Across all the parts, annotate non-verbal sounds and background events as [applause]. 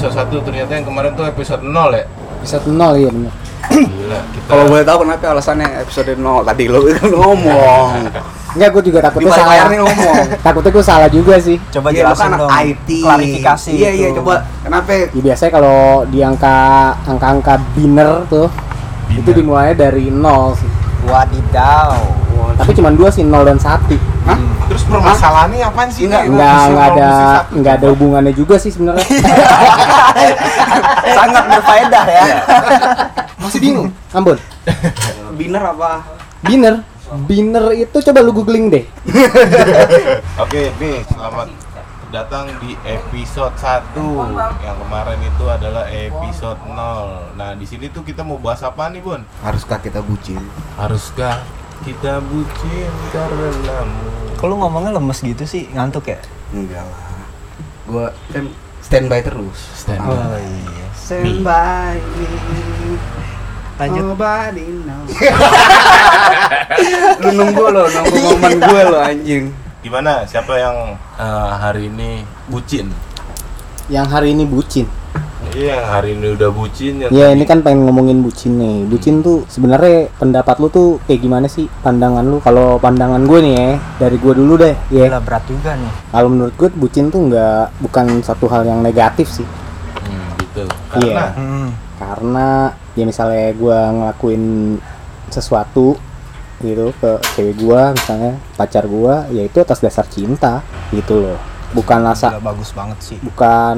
episode 1 ternyata yang kemarin tuh episode 0 ya. Episode 0 iya bener. Gila, [clears throat] kita Kalau boleh tahu kenapa alasannya episode 0 tadi lo kan ngomong. [laughs] Enggak, gue juga Di takutnya salah. nih ngomong. [laughs] takutnya gue salah juga sih. Coba lo jelasin kan dong. IT. Klarifikasi. Iya, iya, itu. coba kenapa Ya, biasanya kalau di angka angka-angka biner tuh Biner. itu dimulainya dari 0 sih. Wadidaw. Tapi cuma dua sih 0 dan 1. Hah? Terus permasalahannya apaan sih? Enggak, Enggak enggak ada 0, enggak ada hubungannya juga sih sebenarnya. [laughs] Sangat berfaedah ya. Masih bingung. Ampun. Biner apa? Biner. Biner itu coba lu googling deh. [laughs] Oke, nih selamat datang di episode 1 yang kemarin itu adalah episode 0 nah di sini tuh kita mau bahas apa nih Bun? Haruskah kita bucin? haruskah kita bucin karenamu lu ngomongnya lemes gitu sih? Ngantuk ya? Enggak lah. Gua kan standby terus. Stand Oh iya. Standby me. Lanjut. Nobody knows. [laughs] lu nunggu lo, nunggu momen gue lo anjing. gimana siapa yang eh, hari ini bucin Yang hari ini bucin. Iya hari ini udah bucin Ya tadi- ini kan pengen ngomongin bucin nih. Bucin tuh sebenarnya pendapat lu tuh kayak gimana sih pandangan lu? Kalau pandangan gue nih ya, dari gue dulu deh. Ya. Gila berat juga nih. Kalau menurut gue bucin tuh nggak bukan satu hal yang negatif sih. Hmm, gitu Iya. karena Hmm. Karena ya misalnya gue ngelakuin sesuatu gitu ke cewek gue misalnya pacar gue ya itu atas dasar cinta gitu loh bukan rasa bagus banget sih. bukan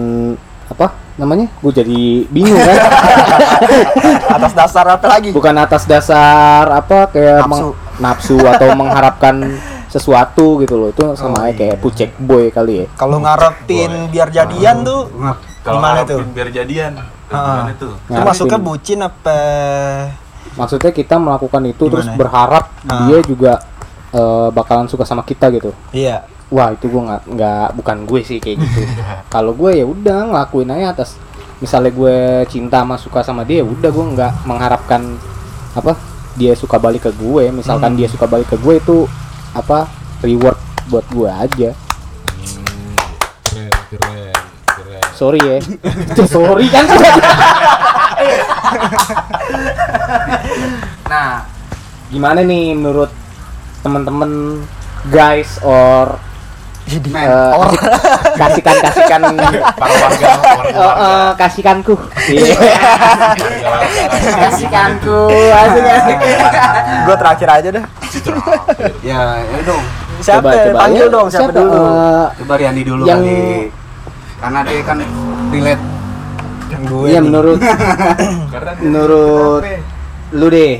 apa namanya gue jadi bingung kan [laughs] Atas dasar apa lagi? bukan atas dasar apa kayak Nafsu. meng- nafsu atau mengharapkan sesuatu gitu loh itu sama Oh, aja kayak iya. pucek boy kali ya Kalau ngarepin biar jadian tuh kalau Gimana ngarepin tuh? biar jadian gimana tuh itu Ngarepin. masuknya bucin apa? maksudnya kita melakukan itu terus Gimana? berharap Ah. dia juga eh, bakalan suka sama kita gitu Iya. Wah itu gue nggak nggak bukan gue sih kayak gitu. [laughs] Kalau gue ya udah ngelakuin aja atas misalnya gue cinta sama suka sama dia ya udah gue nggak mengharapkan apa dia suka balik ke gue. Misalkan Hmm. dia suka balik ke gue itu apa reward buat gue aja. Hmm, keren keren keren. Sorry ya. [laughs] [laughs] Sorry kan? Nah gimana nih menurut teman-teman guys or Men, eh, kasihkan kasihkan [laughs] para warga warga Oh, eh, kasihkanku. Iya. kasihkanku. Gue terakhir aja dah. ya, ya dong. Siapa? Panggil ya. dong siapa, dulu? eh, Coba Riandi dulu Yang- kali. Karena dia kan relate. Yang gue. Iya menurut menurut lu deh,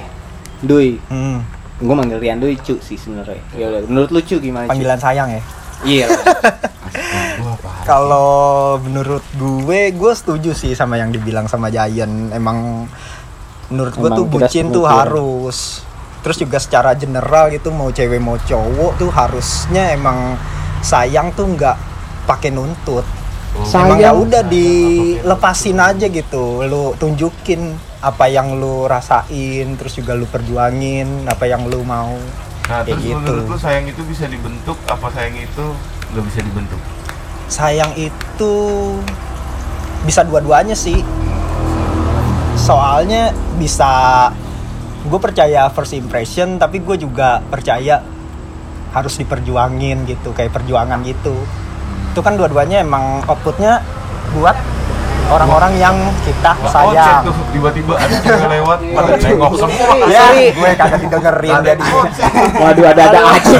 Dui. Hmm. Gue manggil Rian Dui cu sih sebenarnya. Ya udah, menurut lu cu gimana? Cu? Panggilan sayang ya. Iya. [laughs] Kalau menurut gue, gue setuju sih sama yang dibilang sama Giant. Emang menurut gue tuh bucin tuh sepemikiran. harus. Terus juga secara general gitu mau cewek mau cowok tuh harusnya emang sayang tuh nggak pakai nuntut. Oh, Sayang. Emang ya udah dilepasin aja gitu. Lu tunjukin apa yang lu rasain, terus juga lu perjuangin apa yang lu mau. Nah, Kayak terus gitu. menurut lu sayang itu bisa dibentuk apa sayang itu nggak bisa dibentuk? sayang itu bisa dua-duanya sih soalnya bisa gue percaya first impression tapi gue juga percaya harus diperjuangin gitu kayak perjuangan gitu itu kan dua-duanya emang outputnya buat orang-orang yang kita Nggak sayang tuh tiba-tiba ada cewek [laughs] lewat pada nengok semua. ya gue kagak didengerin Ada jadi. Waduh ada-ada aja.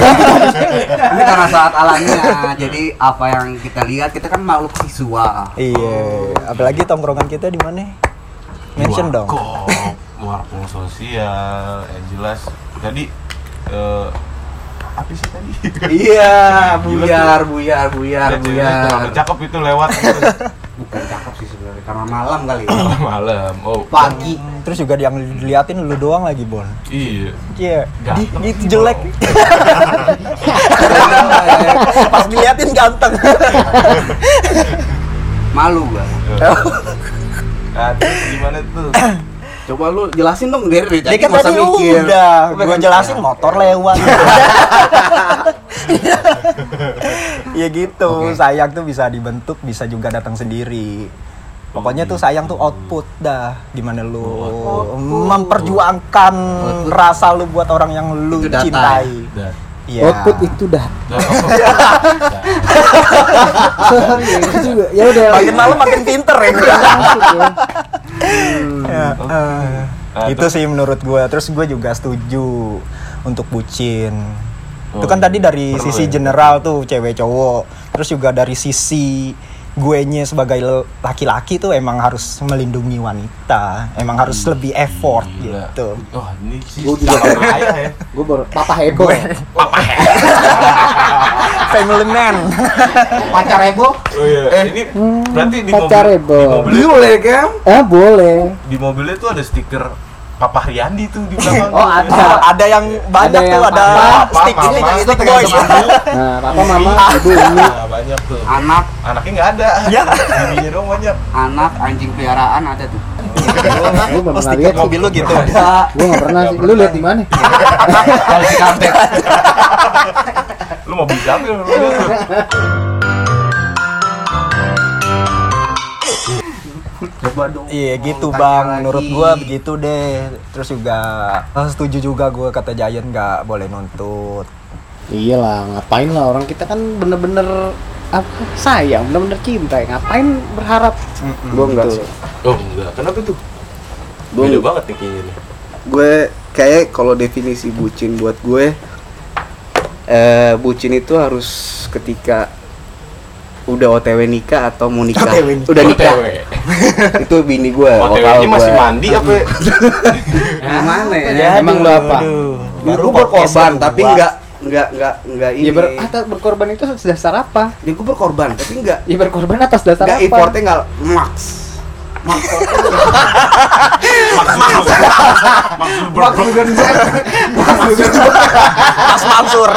Ini karena saat alamiah. Jadi apa yang kita lihat kita kan makhluk visual. iya apalagi tongkrongan kita di mana mention dong warkop sosial, yang jelas tadi eh, apa sih tadi? Iya, buyar, buyar, buyar, Ada buyar. cakep itu lewat gitu. [laughs] Bukan cakep sih karena malam kali. [clears throat] malam. Oh, Pagi. terus juga yang diliatin lu doang lagi bon iya. Iya, gitu jelek. [laughs] Pas diliatin ganteng. [laughs] Malu gua. Nah, [laughs] terus gimana tuh? [clears throat] Coba lu jelasin dong dari Dia tadi kan masa tadi mikir. udah, pengen- jelasin motor lewat. ya gitu, Oke. sayang tuh bisa dibentuk, bisa juga datang sendiri. Pokoknya tuh sayang tuh output dah. Gimana lu memperjuangkan rasa lu buat orang yang lu Itu data cintai. Iya. Output itu dah. Sorry, itu juga. Ya udah. Makin malam makin pinter ya. Masuk ya. Ya, eh, Nah, itu sih menurut gue. Terus gue juga setuju untuk bucin. itu Oh, kan tadi dari perlu sisi ya? general tuh cewek cowok. Terus juga dari sisi gue nya sebagai laki-laki tuh emang harus melindungi wanita. Emang harus lebih effort Gila. gitu. Wah, ini sih Gua juga sama ayah ya. Gue baru papa heboh. Family man. Pacar heboh? Oh iya, ini berarti di mobil, di heboh. mobilnya, Boleh kan? Ah boleh. di mobilnya tuh ada stiker Papa Riandi tuh di belakang. Oh, ada. ada yang banyak Ada yang tuh ada papa, stick papa, stick papa, stick itu boys. Nah, papa mama ibu ini. [laughs] Nah, banyak tuh. Anak, Anaknya nggak ada. Ya. Bininya doang banyak. anak, anjing peliharaan ada tuh. Gue belum pernah lihat. mobil lu gitu. Ada. Gue nggak pernah sih. Lu lihat di mana? Kalau si kampret. [laughs] Lu mau beli siapa [laughs] dong. Iya gitu bang, lagi. menurut gua begitu deh. Terus juga eh, setuju juga gua kata Giant nggak boleh nuntut. Iya lah, ngapain lah orang kita kan bener-bener apa sayang, bener-bener cinta ya. Ngapain berharap? Gua enggak Gitu. sih. Oh, enggak. Kenapa tuh? Gua Beda banget nih kayaknya nih. gue kayak kalau definisi bucin buat gue eh bucin itu harus ketika udah OTW nikah atau mau nikah OTW udah nikah OTW. itu bini gue OTW-nya masih mandi apa? [laughs] Gimana ya? Ya, Emang lu apa? gue berkorban tapi enggak enggak enggak enggak ini Ya ber atas berkorban itu atas dasar apa? ya gue berkorban tapi enggak Ya berkorban atas dasar enggak apa? effortnya enggak max Mas Mansur.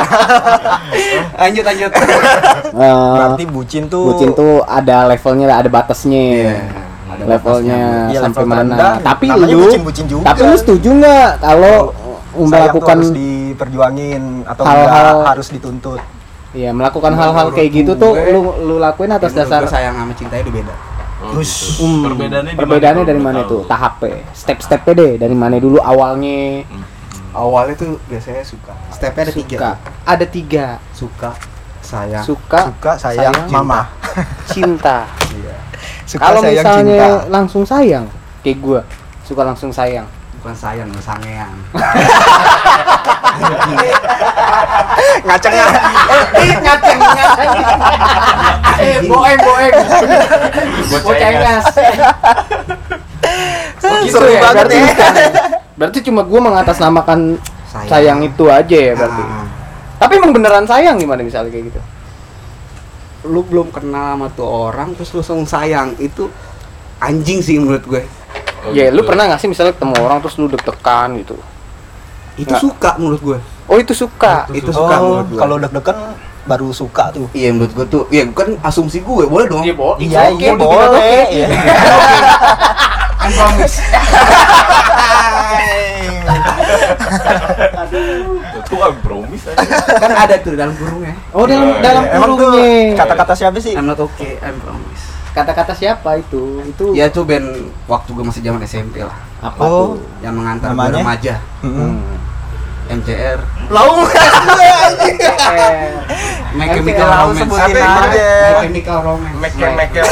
Lanjut lanjut. Eh, Berarti bucin tuh. bucin tuh ada levelnya, ada batasnya. Iya, ada levelnya Iya, sampai level mana? Tapi lu, juga. tapi lu setuju nggak kalau melakukan harus diperjuangin atau hal-hal- enggak harus dituntut. ya melakukan hal-hal kayak gitu tuh lu lu lakuin atas dasar sayang sama cinta itu beda. Oh, gitu. Hmm, Perbedaannya perbedaannya dari mana tahu? tuh tahapnya step-stepnya deh dari mana dulu awalnya. Awalnya tuh biasanya suka. Stepnya ada tiga suka. ada tiga. Suka sayang. Suka Suka sayang, sayang, mama. cinta. [laughs] Suka kalau sayang misalnya cinta. langsung sayang kayak gua suka langsung sayang. Bukan sayang, sangean. [laughs] Ngaceng ya. ngaceng ngaceng eh boeng boeng Bocah cengas Seru banget berarti ya. berarti cuma gua mengatasnamakan Sayang. sayang itu aja ya berarti Ah. tapi emang beneran sayang gimana misalnya kayak gitu lu belum kenal sama tuh orang terus lu langsung sayang itu anjing sih menurut gue Oh, ya lu gitu. pernah gak sih misalnya ketemu orang terus lu deg-degan gitu itu Nggak. suka menurut gue oh itu suka? Itu suka Oh, menurut gue kalau deg-degan baru suka tuh. iya menurut gue tuh. Ya bukan asumsi gue boleh dong. Iya, bo- Iya, oke, iya begitu, boleh. oke. Iya. I promise. [laughs] Itu kan promis aja. kan ada tuh dalam burungnya. Oh dalam Iya, dalam kurungnya kata-kata siapa sih? I'm not okay I promise. Kata-kata siapa itu? Itu ya tuh band waktu gue masih zaman SMP lah apa Oh. tuh yang mengantar Namanya? remaja Mm-mm. MCR Lau My Chemical Romance sebutin Apa yang aja. My Chemical Romance Mekel-mekel.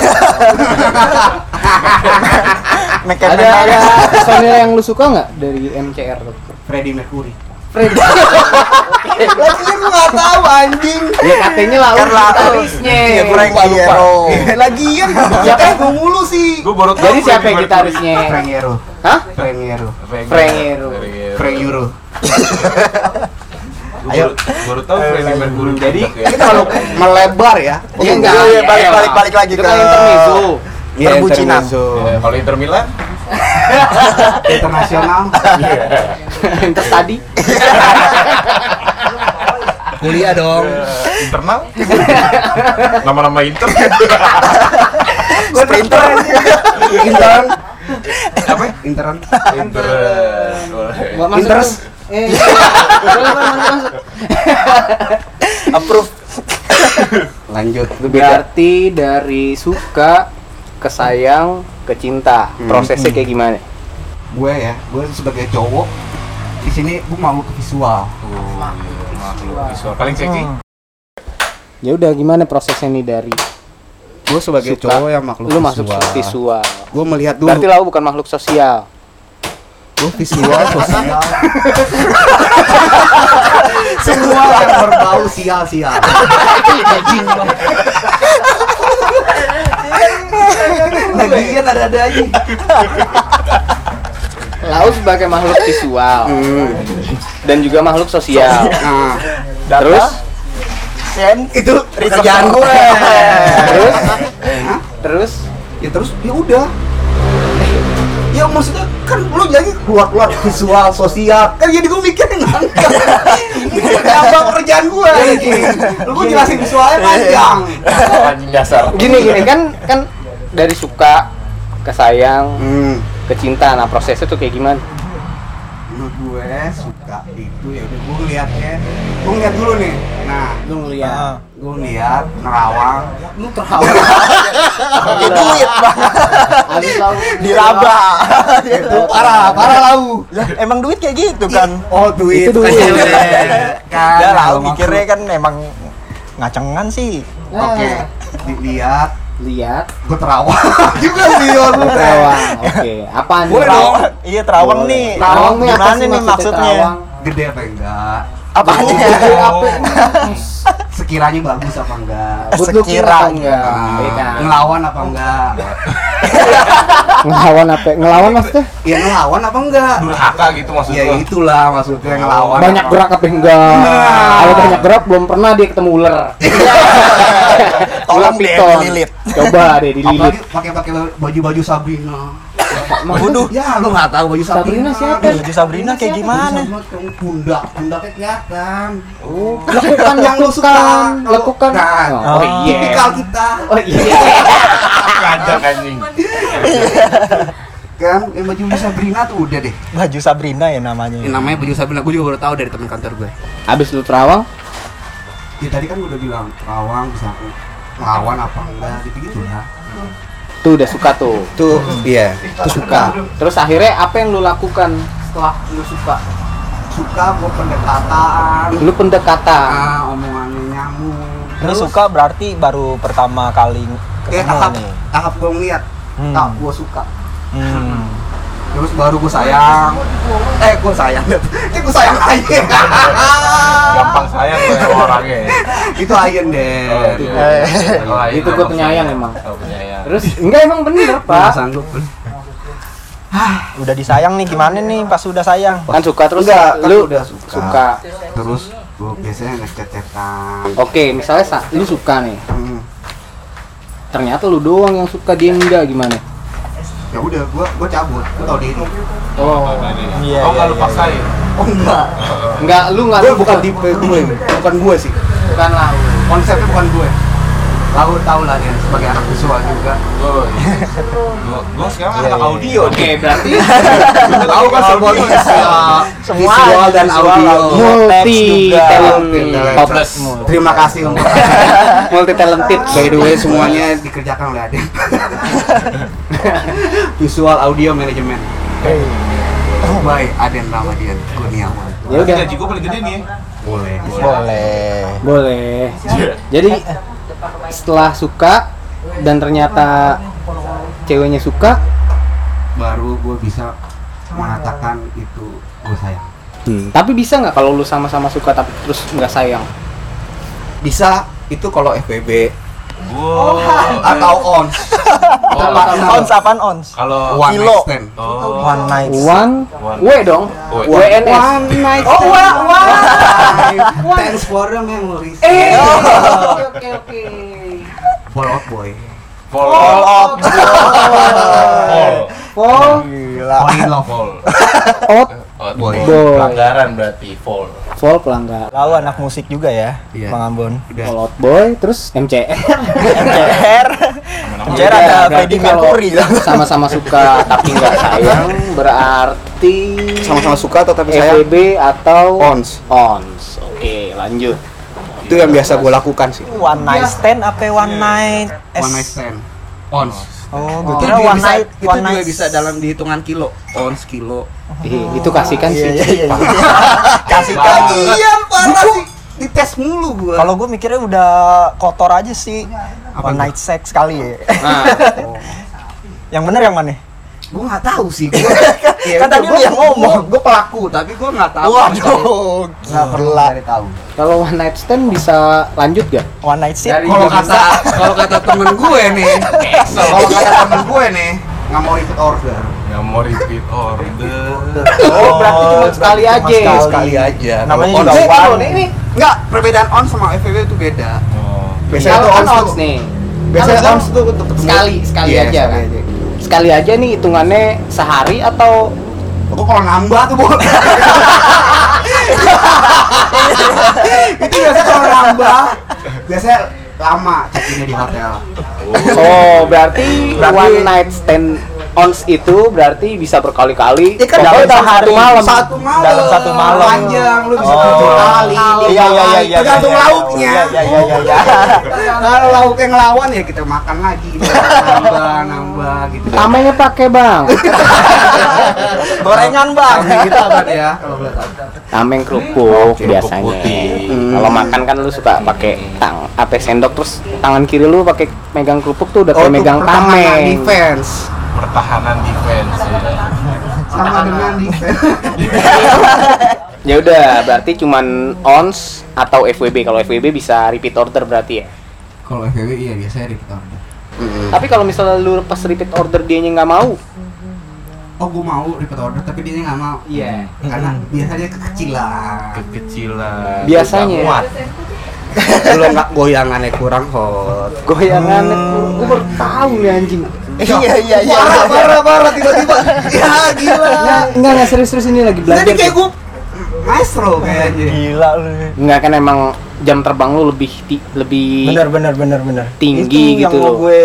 Mekel [laughs] ada ada personil yang lu suka nggak dari MCR tuh Freddie Mercury Freddy Lagian lu nggak tahu anjing. ya katanya lah Karena gitarisnya Iya, Lupa, lupa. Iero. Lagian Ya kan? gue mulu sih. Gue baru tahu. jadi siapa yang gitarisnya Frank Iero hah Frank Iero Frank Iero. Iero. Frank Iero Gua baru- tahu Freddie Mercury. Jadi, kita kalau melebar ya Iya, enggak. Iya, Iya, balik iya. balik balik lagi itu ke kan intermezzo Iya, perbucinan. Ya, kalau Inter Milan, internasional. Inter tadi kuliah dong. Internal, [laughs] nama-nama Inter, Sprinter. intern. [laughs] Apa? Intern. Inter, boleh. Gua masuk Inters. eh masuk. [laughs] Approve. lanjut. Berarti dari suka ke sayang ke cinta Hmm. prosesnya kayak gimana? Gue ya gue sebagai cowok di sini gue makhluk visual. Makhluk visual. Paling seksi. Hmm. ya udah gimana prosesnya nih dari gue sebagai Suka. cowok yang makhluk lu visual masuk visual. gue melihat dulu. Berarti lau bukan makhluk sosial? Gue visual sosial. [laughs] Semua yang berbau sial sial. [laughs] lagian ada ada aja lau sebagai makhluk visual. Dan juga makhluk sosial. Nah terus? Sen itu kerjaan gue terus? Terus? Ya terus ya udah. Ya maksudnya kan lu jadi keluar keluar visual sosial. Kan jadi gue mikirin apa pekerjaan gue ini? Lu gue jelasin visualnya panjang. Anjing dasar. gini gini. Kan kan dari suka ke sayang hmm. ke cinta. Nah prosesnya tuh kayak gimana? Menurut gue suka itu ya udah gue ngeliatnya gue ngeliat dulu nih. Nah lu ngeliat. Gue ngeliat nerawang. Lu terawang. Pakai duit bang habis lau diraba. Itu parah parah lau. Emang duit kayak gitu kan oh duit. Itu duit. kan ya lah kalau mikirnya kan emang ngacengan sih. Oke dilihat lihat gue terawang [laughs] juga sih lu terawang oke Boleh nih? dong. iya terawang Boleh. nih terawang nih apa sih nih maksudnya terawang? gede apa enggak Gede apa? [laughs] sekiranya bagus apa enggak Sekiranya. apa enggak? Ngelawan apa enggak [laughs] [laughs] Ngelawan apa? Ngelawan maksudnya? ya ngelawan apa enggak Durhaka gitu maksud ya itulah maksudnya ngelawan Banyak apa- gerak apa enggak? Nah. Kalau banyak gerak belum pernah dia ketemu ular. [laughs] Tolong dililit. Coba deh dililit. apalagi pakai pakai baju baju Sabrina Waduh. ya lu nggak tahu baju Sabrina Sabrina siapa? baju Sabrina kayak gimana? pundak pundaknya kelihatan. Oh, lekukan yang lu suka. Lekukan. Nah, Oh iya. tipikal kita. Oh iya. Ada anjing. kan yang baju Sabrina tuh udah deh. Baju Sabrina ya namanya. Ini namanya baju Sabrina. Gue juga baru tahu dari teman kantor gue Abis lu terawang, ya tadi kan gue udah bilang rawang bisa lawan apa enggak gitu gitu ya tuh udah suka tuh. tuh iya itu suka Terus akhirnya apa yang lu lakukan setelah lu suka? suka gue pendekatan Lu pendekatan. ah omongannya nyamuk ini suka berarti baru pertama kali ketemu tahap nih tahap gue ngeliat Hmm. tahap gue suka hmm. terus baru gue sayang eh gue sayang [laughs] eh gue sayang aja Gampang sayang gue sama orangnya. itu ayen deh Oh, itu iya. Oh, iya, Itu gua penyayang emang. Oh, penyayang. Terus enggak emang bener, Nggak Pak. sanggup udah disayang nih gimana nih pas udah sayang Kan suka terus Enggak, kan lu udah suka. suka. terus gue biasanya ngechat-chatan Oke, misalnya sa- lu suka nih. Hmm. Ternyata lu doang yang suka dia enggak gimana? ya udah gue gue cabut gue tau diri Oh. Iya, Oh, nggak iya, lu iya. paksain. oh enggak Enggak, lu enggak bukan tipe gue bukan gue sih bukan lah. konsepnya bukan gue Lalu tau lah dia sebagai anak visual juga Gue, gue, gue sekarang Iya, anak iya, audio. Oke, berarti [laughs] Lu tahu kan semua Semua visual dan audio audio. multi talent Plus. terima kasih untuk [laughs] multi talented. by the way semuanya dikerjakan oleh Aden [laughs] visual audio manajemen by Aden Ramadian Kurniawan Ya udah, Gaji gue paling gede nih. ya. boleh boleh boleh. Jadi setelah suka dan ternyata ceweknya suka, baru gue bisa mengatakan itu gue sayang. Tapi bisa nggak kalau lu sama-sama suka tapi terus nggak sayang? bisa itu kalau FBB Wow. atau ons Oh, ons apaan ons Kalau one Kilo. night stand Oh. one night One, One. W dong. WNS. one night Oh, stand wah, wah. thanks for the memories Eh, oke oke oke. fall out boy Fall. all out Fall. Fall, gila fall in love Fall. out, Oh, Boy. Boy. Pelanggaran berarti fall. fall pelanggar. lalu anak musik juga ya Iya. Bang Ambon udah Fall out boy, terus MCR. MCR MCR ada Udah, Freddie Mercury Sama-sama suka tapi nggak sayang, berarti sama-sama suka atau tapi sayang FWB atau ons ons. Oke, lanjut. itu yang biasa gue lakukan sih one night stand apa one night one night stand ons Oh, Itu gue kira juga bisa, night, itu one juga night. bisa dalam dihitungan kilo, ons kilo. Ih, itu kasihkan Iya, sih. iya, iya, iya. Kasih Banget. kan. Iya, parah sih. Dites mulu gua. Kalau gue mikirnya udah kotor aja sih. Apa One night sex kali ya. Nah, [laughs] yang bener yang mana? Gue nggak tahu sih. Gua, Kan tadi lu yang ngomong. Gue pelaku, tapi gue nggak tahu. Waduh, nggak perlu cari tahu. kalau one night stand bisa lanjut gak? One night stand. Kalau kata kalau kata temen gue nih, [laughs] kalau kata temen gue nih, nggak mau repeat order. Yang mau repeat order. Oh, berarti cuma sekali aja. cuma Sekali aja. Namanya Kalau juga kalau ini Enggak, perbedaan on sama FVW itu beda. Oh. Biasanya tuh kan ons nih. Biasanya tuh untuk ketemu sekali sekali Iya, aja sekali kan. aja. Sekali aja nih hitungannya sehari atau Aku kalau nambah tuh bu. itu biasanya kalau nambah, biasanya lama check-innya di hotel. Oh, berarti, Berarti- one night stand ons itu berarti bisa berkali-kali. Iya kan, dalam satu malam. Satu malam. Dalam satu malam. Panjang, lu bisa Oh. tujuh kali. Iya iya iya kali. iya. Tergantung iya, lauknya. Iya iya iya iya. [laughs] Kalau lauk yang lawan ya kita makan lagi, nambah nambah gitu. Tamengnya pakai bang. [laughs] Gorengan, Bang. Kita apa ya? Tameng kerupuk biasanya. Hmm. Kalau makan kan lu suka pakai tang apa sendok terus tangan kiri lu pakai megang kerupuk tuh udah kayak Oh, megang tameng. defense Pertahanan defense ya. sama dengan defense. [laughs] Ya udah, berarti cuman ons atau FWB. Kalau FWB bisa repeat order berarti ya. Kalau FVW iya biasanya repeat order. Tapi kalau misalnya lu pas repeat order dianya nggak mau, Oh, gue mau repeat order tapi dia nggak mau. Iya. Karena biasanya kekecilan. Kekecilan. Biasanya. Kuat. Kalau nggak goyangannya kurang hot. goyangan gue baru tahu nih anjing. Iya iya iya. Parah, parah, parah tiba-tiba. [laughs] ya gila. Nggak, enggak, enggak serius-serius ini lagi belajar. Jadi kayak gue maestro kayaknya. Gila lu. Enggak kan emang jam terbang lu lebih ti- lebih Bener bener bener bener. Tinggi Itu gitu yang mau gue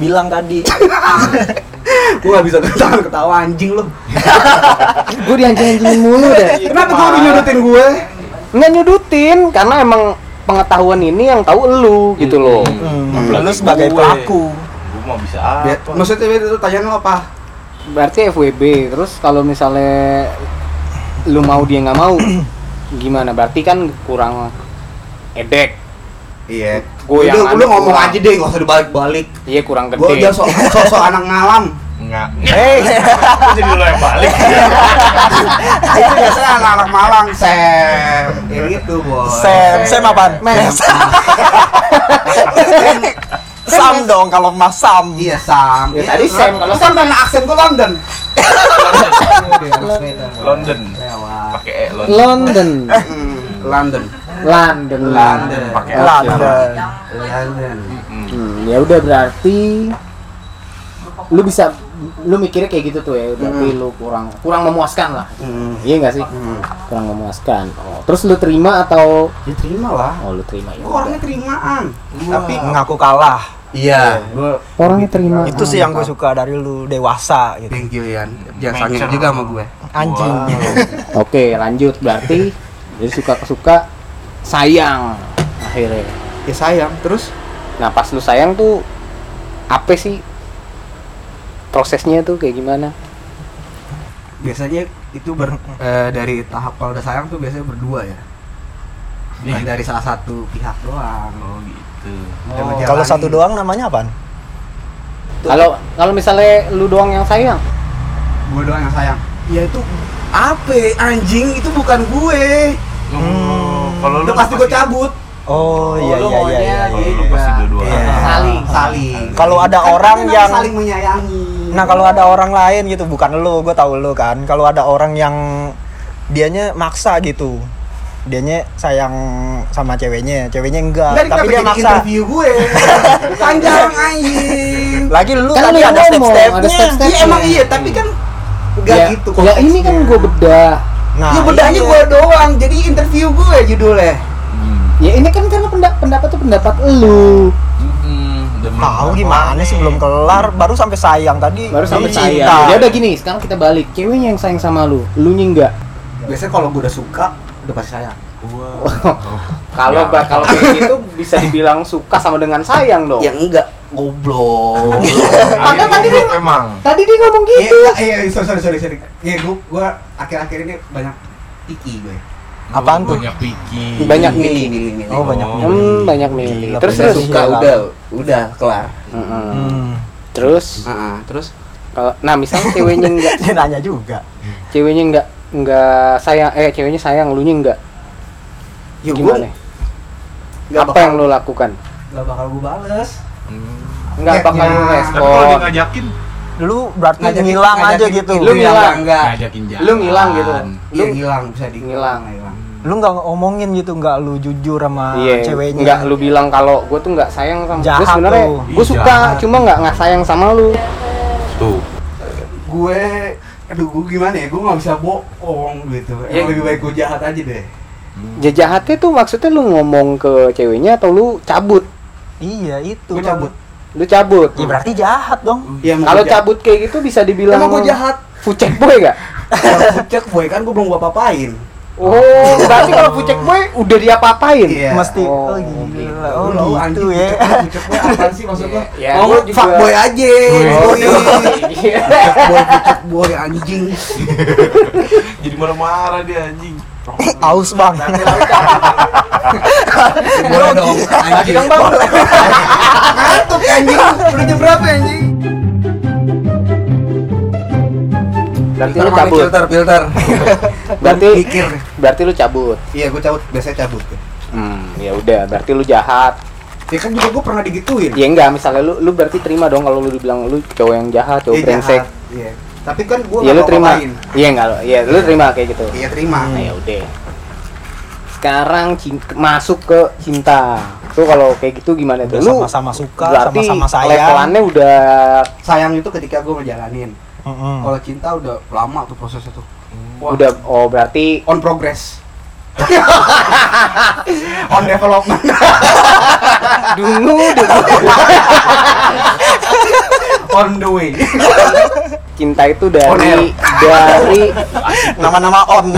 bilang tadi. [laughs] gue gak bisa ketawa ketawa anjing lu. [laughs] gue dianjing-anjingin mulu deh. Kenapa tuh lu nyudutin gue? Nggak nyudutin karena emang pengetahuan ini yang tahu elu gitu loh. Hmm, Apalagi lu sebagai pelaku. Gue mau bisa Ya, apa? maksudnya itu tanyaan lo apa? Berarti FWB. Terus kalau misalnya lu mau dia nggak mau, [clears throat] gimana? Berarti kan kurang edek. Iya. Goyangan Udah, lu ngomong kurang. aja deh, gak usah dibalik-balik. Iya kurang Gue gede. udah sok sok sok anak ngalam. Enggak. Hei, Itu [laughs] jadi lo yang balik. [laughs] itu biasanya anak-anak Malang, Sam. Kayak gitu, bos. Sam, Sam apaan? Mes. [laughs] Sam dong kalau Mas Sam. Iya, Sam. Ya, Iya, tadi Sam, kalau Lu kan karena aksen gue London. London. Pakai E London. London. London. London. London. Pakai London. London. Mm. Hmm, ya udah berarti lu bisa lu mikirnya kayak gitu tuh ya berarti lu kurang kurang memuaskan lah Hmm. iya nggak sih Hmm. kurang memuaskan oh, terus lu terima atau Diterima lah. oh lu terima ya orangnya terimaan. Tapi ngaku kalah. Iya, gue orangnya terima Itu sih yang gue suka dari lu dewasa gitu. Thank you Yan. Jangan sangin juga sama gue. Anjing. [laughs] oke lanjut berarti jadi suka suka sayang akhirnya Ya sayang. Terus nah pas lu sayang tuh apa sih prosesnya tuh kayak gimana biasanya itu ber, eh, dari tahap kalau udah sayang tuh biasanya berdua ya. Bukan dari salah satu pihak doang. Oh gitu. Oh, kalau satu doang namanya apaan? kalau kalau misalnya lu doang yang sayang gue doang yang sayang. Ya itu apa anjing itu bukan gue. Oh, kalau lu Udah pasti gue cabut. Oh iya lu iya iya. iya. Kalau lu pasti dua-duaan. Iya. Saling. saling. Kalau ada Kan orang yang saling menyayangi. Nah kalau ada orang lain gitu, bukan lu, gue tahu lu kan. Kalau ada orang yang dianya maksa gitu, dianya sayang sama ceweknya, ceweknya enggak, Enggak, tapi dia maksa. interview gue. [laughs] Panjang anjing. Lagi lu Kan tadi ada step-stepnya. step-step. Iya emang iya, tapi kan enggak ya, gitu ya ini kan gue bedah Nah, ya bedanya iya. gue doang, jadi interview gue judulnya. Hmm. ya ini kan karena pendapat pendapat tuh pendapat lu Tahu gimana sih belum kelar, baru sampai sayang tadi. baru sampai cinta. sayang ya udah gini sekarang kita balik ceweknya yang sayang sama lu lu nya enggak Biasanya kalau gue udah suka, udah pasti sayang. Wow. [laughs] kalau Ya. kalau kayak gitu bisa dibilang suka sama dengan sayang dong Ya enggak, goblok. [laughs] Padahal tadi dia emang tadi dia ngomong Iya, gitu. iya, iya, sorry, sorry, sorry, sorry. Iya, gua, gua akhir-akhir ini banyak tiki gue. Apaan tuh? banyak piki Banyak milih, milih, milih. Oh, banyak Oh. Hmm, banyak milih. Terus terus. suka. Udah, udah kelar. Heeh. Hmm. Terus Heeh, terus kalau nah misalnya ceweknya [laughs] enggak Dia nanya juga. ceweknya enggak enggak sayang eh ceweknya sayang lu nya enggak Ya gimana? Gak Apa bakal, yang lu lakukan? gak bakal gue bales. Enggak Ya, bakal ya. lu tapi kalau respon. dia ngajakin Lu berarti Ngajakin- ngilang aja ngajakin gitu. Lu ya, ngilang. enggak, enggak. ngajakin jalan Lu ngilang gitu. Lu ngilang, bisa di Ngilang. ngilang. Lu nggak ngomongin gitu, nggak lu jujur sama Iya, ceweknya. enggak lu bilang kalau gue tuh enggak sayang sama Jahat gue sebenarnya tuh. gue Ih, suka jahat. cuma enggak nggak sayang sama lu. tuh Gue, aduh, gue gimana ya? Gue gak bisa bohong gitu. Ya. Emang lebih baik gue jahat aja deh. Ya jahatnya tuh maksudnya lu ngomong ke ceweknya atau lu cabut? Iya, itu. Gue cabut. Lu cabut. Ya berarti jahat dong. Iya, emang Kalau cabut kayak gitu bisa dibilang Emang gue jahat. Fucek boy gak? Kalau pucet boy kan gue belum gue papain. Oh, [laughs] berarti kalau fucek boy udah diapa-apain? Iya. Mesti. Oh, Oh, gila. Oh, Lu gitu anjing, ya. pucet boy apaan sih maksud lo? Ya, oh, juga- fuck boy aja. Oh, Sorry. iya. Pucet boy, pucet boy anjing. [laughs] jadi marah-marah dia anjing Aus bang. Boleh dong, anjing. Ngantuk anjing. Udah jam berapa anjing? Berarti lu Filter, cabut. Filter, filter. [laughs] Berarti Mikir. berarti lu cabut. Iya, gue cabut. Biasanya cabut. Hmm, ya udah, berarti lu jahat. Ya kan juga gue pernah digituin. Ya enggak, misalnya lu lu berarti terima dong kalau lu dibilang lu cowok yang jahat, cowok Iya, brengsek. jahat. Iya. Tapi kan gue Ya lu terima. Iya enggak lu. Iya, lu terima kayak gitu. Iya terima. Nah, ya udah. Sekarang cin- masuk ke cinta. Tuh kalau kayak gitu gimana tuh? Lu sama-sama suka, berarti sama-sama sayang. levelannya udah Sayang itu ketika gue ngejalanin. Mm-mm. Kalau cinta udah lama tuh prosesnya tuh. Wah, udah oh berarti on progress. [laughs] on development. [laughs] dungu dungu. [laughs] on the way. cinta itu dari dari Nama-nama on.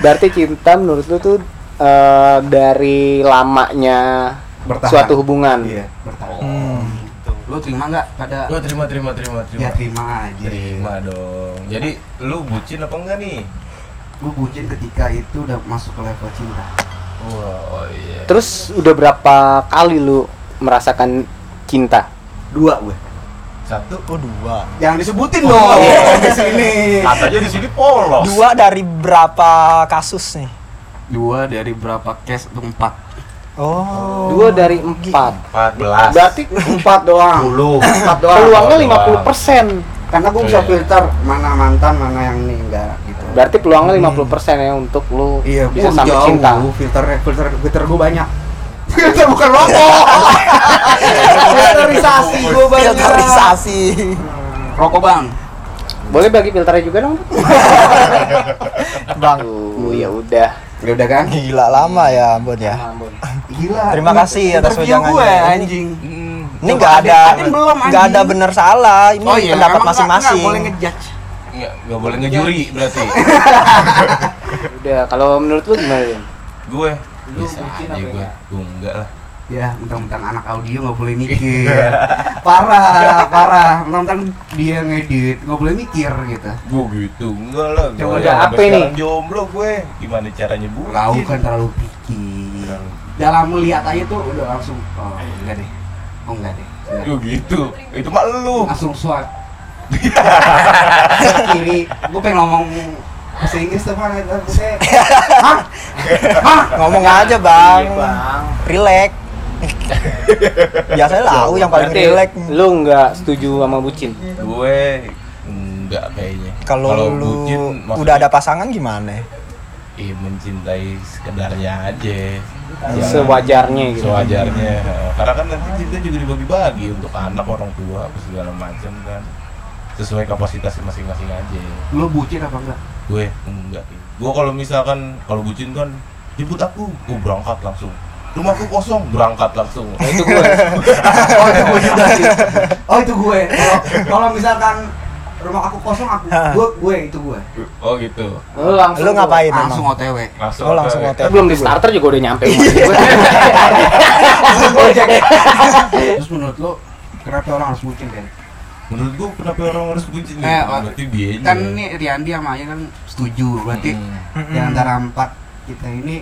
berarti cinta menurut lu tuh eh, dari lamanya Bertahan. suatu hubungan. Iya, bertahan. Hmm. Lu terima nggak pada Gua terima terima terima terima Ya terima aja. terima dong jadi lu bucin apa enggak nih Gue bucin ketika itu udah masuk ke level cinta. wah oh iya Terus udah berapa kali lu merasakan cinta? Dua gue. satu Oh dua. Jangan disebutin dong [laughs] di sini. katanya di sini polos Dua dari berapa kasus nih? Dua dari berapa case itu empat. Oh. Dua dari empat. 14 Berarti Empat doang. 10 Empat doang. peluangnya doang. 50 persen. Karena gue bisa Iya. filter mana mantan, mana yang ini enggak gitu. Berarti peluangnya 50 persen ya untuk lu Iya, bisa sampai jauh. cinta. Filter filter filter gue banyak. [laughs] filter bukan rokok. Filterisasi gue banyak. Filterisasi. Rokok bang. Boleh bagi filternya juga dong? [laughs] Bang. Tuh, ya udah. Ya udah kan? Gila lama ya, Bud ya. Ampun. Gila. Terima kasih atas wejangannya. gue anjing. Ini nggak ada nggak ada bener salah. Ini Oh iya, pendapat masing-masing. nggak boleh ngejudge. Nggak, nggak boleh ngejuri berarti [laughs] Udah, kalau menurut lu gimana? Rin? gue Lu bisa apa gue gue enggak lah Ya, mentang-mentang anak audio nggak boleh mikir. parah, parah. Mentang-mentang dia ngedit nggak boleh mikir gitu. gue gitu enggak lah Coba sampai apa ini? sekarang jomblo gue gimana caranya bu Kau kan terlalu pikir. Dalam melihat aja tuh udah langsung oh enggak deh. Oh enggak deh. Enggak. Yo gitu itu mah lu Langsung swipe. [laughs] kiri. Gue pengen ngomong bahasa Inggris tuh mana gue. [laughs] Hah? Hah? Ngomong aja, Bang. Iya, Bang. Relax. Biasanya lau yang paling relax. lu nggak setuju sama bucin? gue enggak kayaknya Kalau lu bucin, maksudnya, udah ada pasangan gimana? eh mencintai sekedarnya aja Jangan Sewajarnya gitu. sewajarnya karena kan nanti cinta juga dibagi-bagi untuk anak orang tua apa segala macam kan sesuai kapasitas masing-masing aja Lu bucin apa enggak? gue enggak gue kalau misalkan kalau bucin kan jemput aku gue berangkat langsung rumahku kosong berangkat langsung Nah, itu gue. [laughs] oh itu gue juga sih. Oh itu gue. Kalau kalau misalkan rumah aku kosong aku gue gue itu gue Oh gitu. Lu langsung Lu ngapain langsung emang? OTW Langsung. Oh langsung hotel. belum di starter juga udah nyampe [laughs] terus menurut lo kenapa orang harus bucin kan Menurut gua kenapa orang harus bucin? Eh, oh, Berarti dia kan nih Riandi sama Ayah kan setuju berarti Hmm. di antara empat kita ini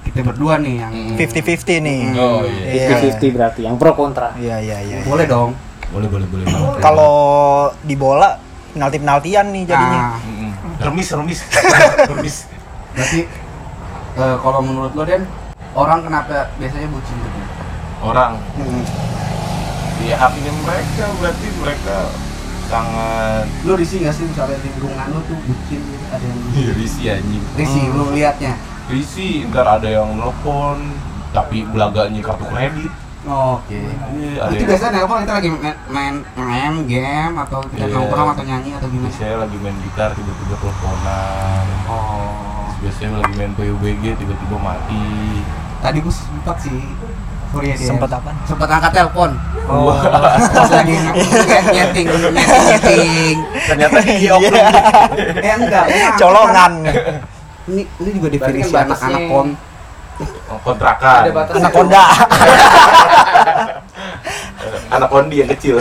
kita berdua nih yang Hmm. 50-50 nih. Oh iya. Iya. 50 berarti yang pro kontra Iya iya iya. boleh dong Boleh boleh boleh. Kalau di bola penalti penaltian nih jadinya. Nah, remis remis [laughs] remis. berarti eh, kalau menurut lo Den orang kenapa biasanya bucin gitu Orang ya haknya mereka berarti mereka sangat lo risih nggak sih misalnya lingkungan lo tuh bucin gitu ada yang risih anjing. risih Hmm. lo liatnya Risih ntar ada yang nelfon tapi belaganya kartu kredit. Oke Iya, ada Berarti yang biasanya nelpon kita lagi main, main, main game atau kita Iya. nongkrong atau nyanyi atau gimana? saya lagi main gitar tiba-tiba teleponan. Oh. Biasanya lagi main PUBG tiba-tiba mati. Tadi gue sempat sih. Sorry ya dia. Sempet apa? Sempat angkat telepon. Oh. Pas lagi [laughs] nyeting, nyeting. Ternyata dia Iya. Eh enggak. Colongan. Ini ini juga definisi kan anak-anak batasnya- kon. Kontrakan. Ada. Anak Honda. [laughs] Anak kondi yang kecil.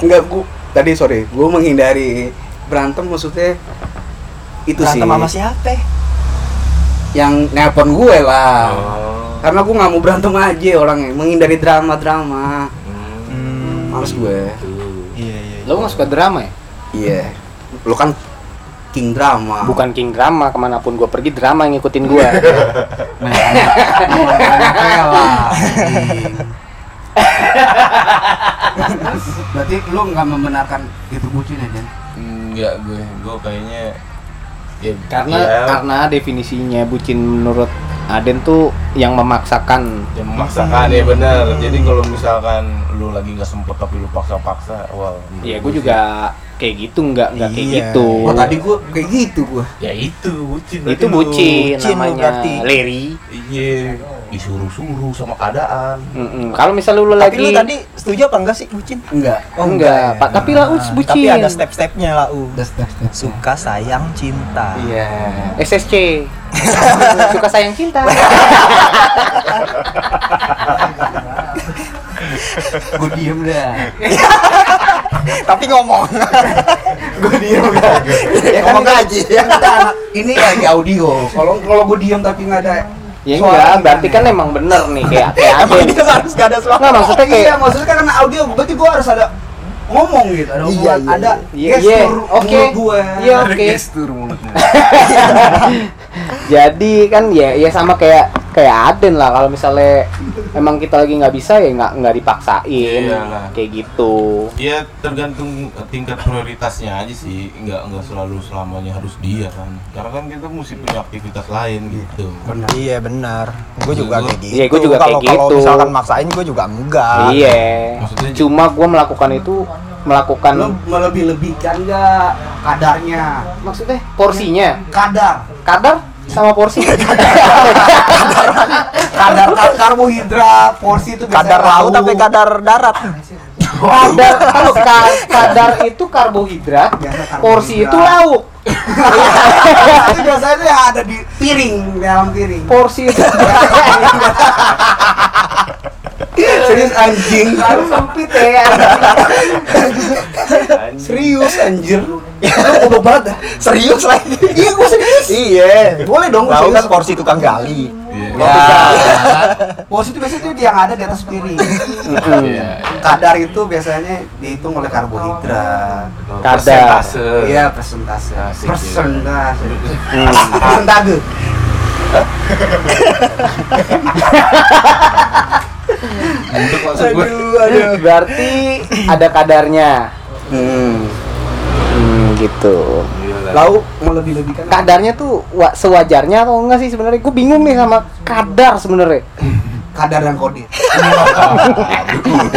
Enggak, gua tadi sorry, gua menghindari berantem maksudnya itu sih Berantem sama siapa? yang nelpon gue lah. Oh. Karena gua nggak mau berantem aja orangnya, menghindari drama-drama. Hmm. Males gue. Iya iya. Lo nggak suka drama ya? Iya. Lu kan king drama. Bukan king drama, ke mana pun gue pergi drama yang ngikutin gue. [laughs] [laughs] Berarti lu nggak membenarkan itu bucin ya, Den? Enggak gue, gue kayaknya ya, karena ya, karena definisinya bucin menurut Aden tuh yang memaksakan. yang memaksakan ya benar. Jadi kalau misalkan lu lagi nggak sempet tapi lu paksa-paksa, wah. menurut Iya, gue gue juga kayak gitu nggak nggak kayak Iya. gitu. Oh tadi gua kayak gitu gua. Ya itu bucin. itu bucin, Bucin namanya. Leri. Iya, disuruh-suruh sama keadaan. Mm-mm. Kalau misalnya lu Tapi lagi lu tadi setuju apa enggak sih bucin? Enggak. Oh, enggak, Pak. Tapi lah, bucin. Tapi ada step-stepnya lah, U. Udah step step. Suka, sayang, cinta. Iya. SSC. [laughs] Suka sayang cinta. Gue diem dah. [laughs] Tapi ngomong. Gue diem dah. Ya kan Ngomong aja. kita ini lagi audio. Kalau kalau gue diem tapi nggak ada Ya suara enggak, berarti kan emang bener nih kayak [laughs] kayak Emang Aden. dia harus gak ada suara. Enggak maksudnya kayak Iya, maksudnya kan karena audio berarti gue harus ada ngomong gitu, ada Iya, iya, ada iya. gestur Iya, oke. mulut gue. Iya, Ada oke. gestur mulutnya. [laughs] Jadi kan ya ya sama kayak kayak Aden lah kalau misalnya emang kita lagi nggak bisa ya nggak nggak dipaksain Iyalah. kayak gitu. Ya tergantung tingkat prioritasnya aja sih, nggak nggak selalu selamanya harus dia kan. Karena kan kita mesti punya aktivitas lain gitu. Benar. Iya benar. Gue juga kayak gitu. Iya, gua juga kalau, kayak Kalau gitu. misalkan maksain gue juga enggak. Iya. Maksudnya- Cuma gue melakukan itu melakukan Lo melebih-lebihkan nggak kadarnya? maksudnya porsinya Kadar, kadar sama porsi [laughs] kadar kar- karbohidrat, porsi itu Kadar laut tapi kadar darat. kadar [laughs] kalau ka- kadar itu karbohidrat Biasa karbohidrat. porsi itu lauk [laughs] itu biasanya ada di piring dalam piring. porsi itu Serius anjing. harus sempit ya Serius anjir. Lu goblok banget dah. Serius lagi. Iya, gue serius. Iya. Boleh dong, Tahu kan porsi tukang gali. Iya. Ya. Porsi itu biasanya tuh yang ada di atas piring. Iya. Kadar itu biasanya dihitung oleh karbohidrat. Kadar. Persentase. Iya, persentase. Persentase. Hmm. Persentase. [laughs] Untuk maksud gue. berarti ada kadarnya. Hmm. hmm, gitu. Lalu melebih-lebihkan. kadarnya tuh wa- sewajarnya atau enggak sih sebenarnya? Gue bingung nih sama kadar sebenarnya. Kadar dan kode.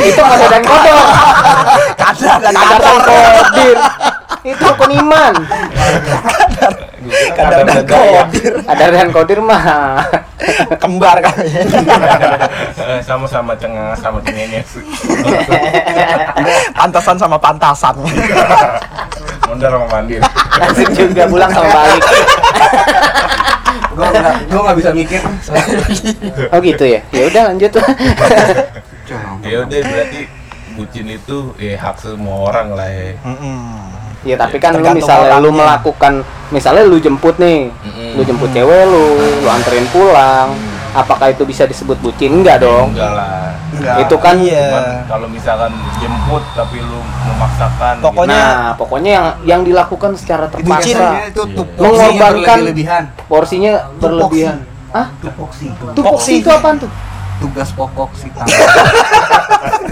itu kadar dan kodok Kadar dan kadar dan kodir itu rukun iman. Kadar dan kodir. Ada dan kodir mah. [laughs] Kembar kali. [laughs] Eh, sama-sama cengeng sama cengenges [laughs] Pantasan sama pantasan. mondar sama mandir Asik juga pulang sama balik. Gua nggak gua nggak bisa mikir. Oh gitu ya. Ya udah lanjut lah. ya udah berarti bucin itu ya hak semua orang lah ya Mm-mm. Ya tapi kan lu misalnya lu orangnya. melakukan misalnya lu jemput nih, Mm-mm. lu jemput cewek lu, lu anterin pulang, apakah itu bisa disebut bucin? Enggak dong. enggak lah Enggak. Itu kan iya. Kalau misalkan jemput tapi lu memaksakan Pokoknya- Nah, pokoknya yang yang dilakukan secara Bucin terpaksa, itu tuh Mengorbankan- lebihan. porsinya berlebihan. Ah, Tupoksi. tupoksi itu apaan tuh? Tugas pokok si Tanjung.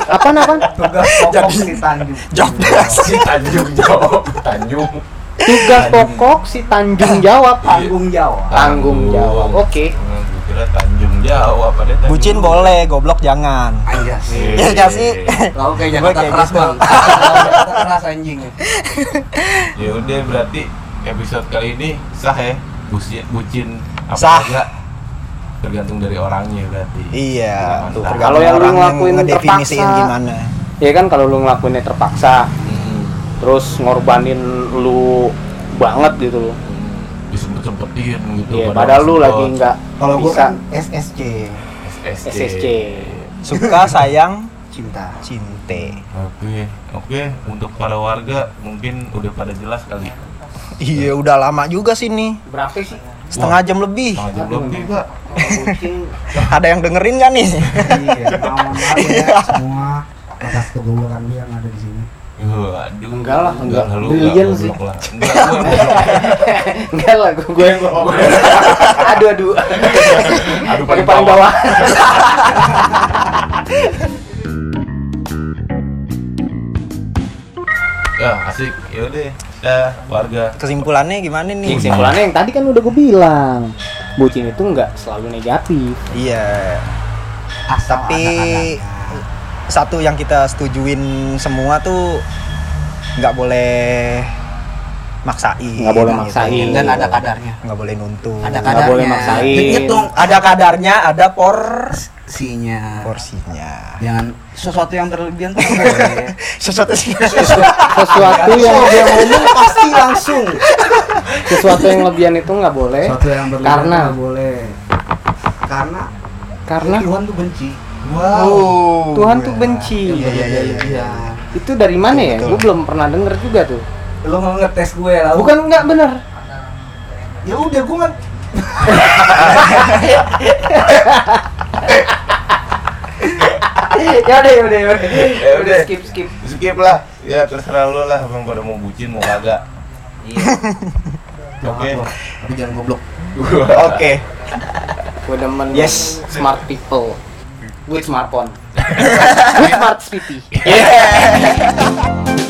Apaan apaan? Tugas pokok si Tanjung. Jobdesk. si Tanjung jawab Tanjung Tugas pokok si Tanjung jawab. Tanggung jawab. Tanggung jawab. Oke. Gua kira Tanjung Jawa pada Tanjung Bucin boleh, goblok jangan. Anjas. Eh, Iya nggak sih? Lalu kayak Gua Jakarta kayak keras gitu. bang. Jakarta keras anjing. ya udah berarti episode kali ini sah ya bucin bucin apa Sah. enggak tergantung dari orangnya berarti Iya, Tuh, tergantung kalau yang lu orang ngelakuin ngedefinisiin terpaksa. gimana. Ya kan kalau lu ngelakuinnya terpaksa, Mm-mm. terus ngorbanin lu banget gitu loh. Mm. disempet-sempetin gitu Iya, padahal padahal lu lagi nggak Kalau gua bisa kan SSC SSC. SSC. Suka, sayang, cinta. cinte. Oke, oke. Untuk para warga mungkin udah pada jelas kali. Iya, udah lama juga sih nih. Berapa sih? Setengah jam lebih. Setengah jam lebih, Pak. [laughs] Ada yang dengerin gak nih? Iya, [laughs] ya semua atas kegoblokan dia yang ada di sini. Waduh. Enggak lah, enggak. lu enggak sih. lah. [laughs] Enggak, lah, gue, gue yang bohong. aduh, aduh. Aduh, Paling paling bawah. Ya, asik. Ya udah. Dah, warga. Kesimpulannya gimana nih? Kesimpulannya yang tadi kan udah gue bilang, bucin itu nggak selalu negatif. Iya. Asal Tapi satu yang kita setujuin semua tuh nggak boleh maksain. Nggak boleh gitu. maksain. dan ada kadarnya. Nggak boleh nuntut. Ada Nggak kadarnya. boleh maksain. Hitung Ada kadarnya, ada porsinya. porsinya. Jangan sesuatu yang berlebihan tuh nggak boleh. Sesuatu. [laughs] Sesuatu yang [laughs] dia ngomong pasti langsung. sesuatu yang lebihan itu nggak boleh. Sesuatu yang berlebihan Karena nggak boleh. Karena karena Tuhan tuh benci. Wow. Tuhan tuh benci. Iya iya iya iya. Itu dari mana ya? Gue belum pernah denger juga tuh. Lo nggak ngetes gue lah. Bukan nggak bener. Ya udah gue nggak. ya udah ya udah ya udah. Ya udah. skip skip. Skip lah. Ya terserah lu lah abang pada mau bucin mau kagak. Iya. [laughs] Oke. Tapi jangan goblok. [laughs] Oke. Gue demen Yes. smart people with smartphone. [laughs] with smart city. Yeah.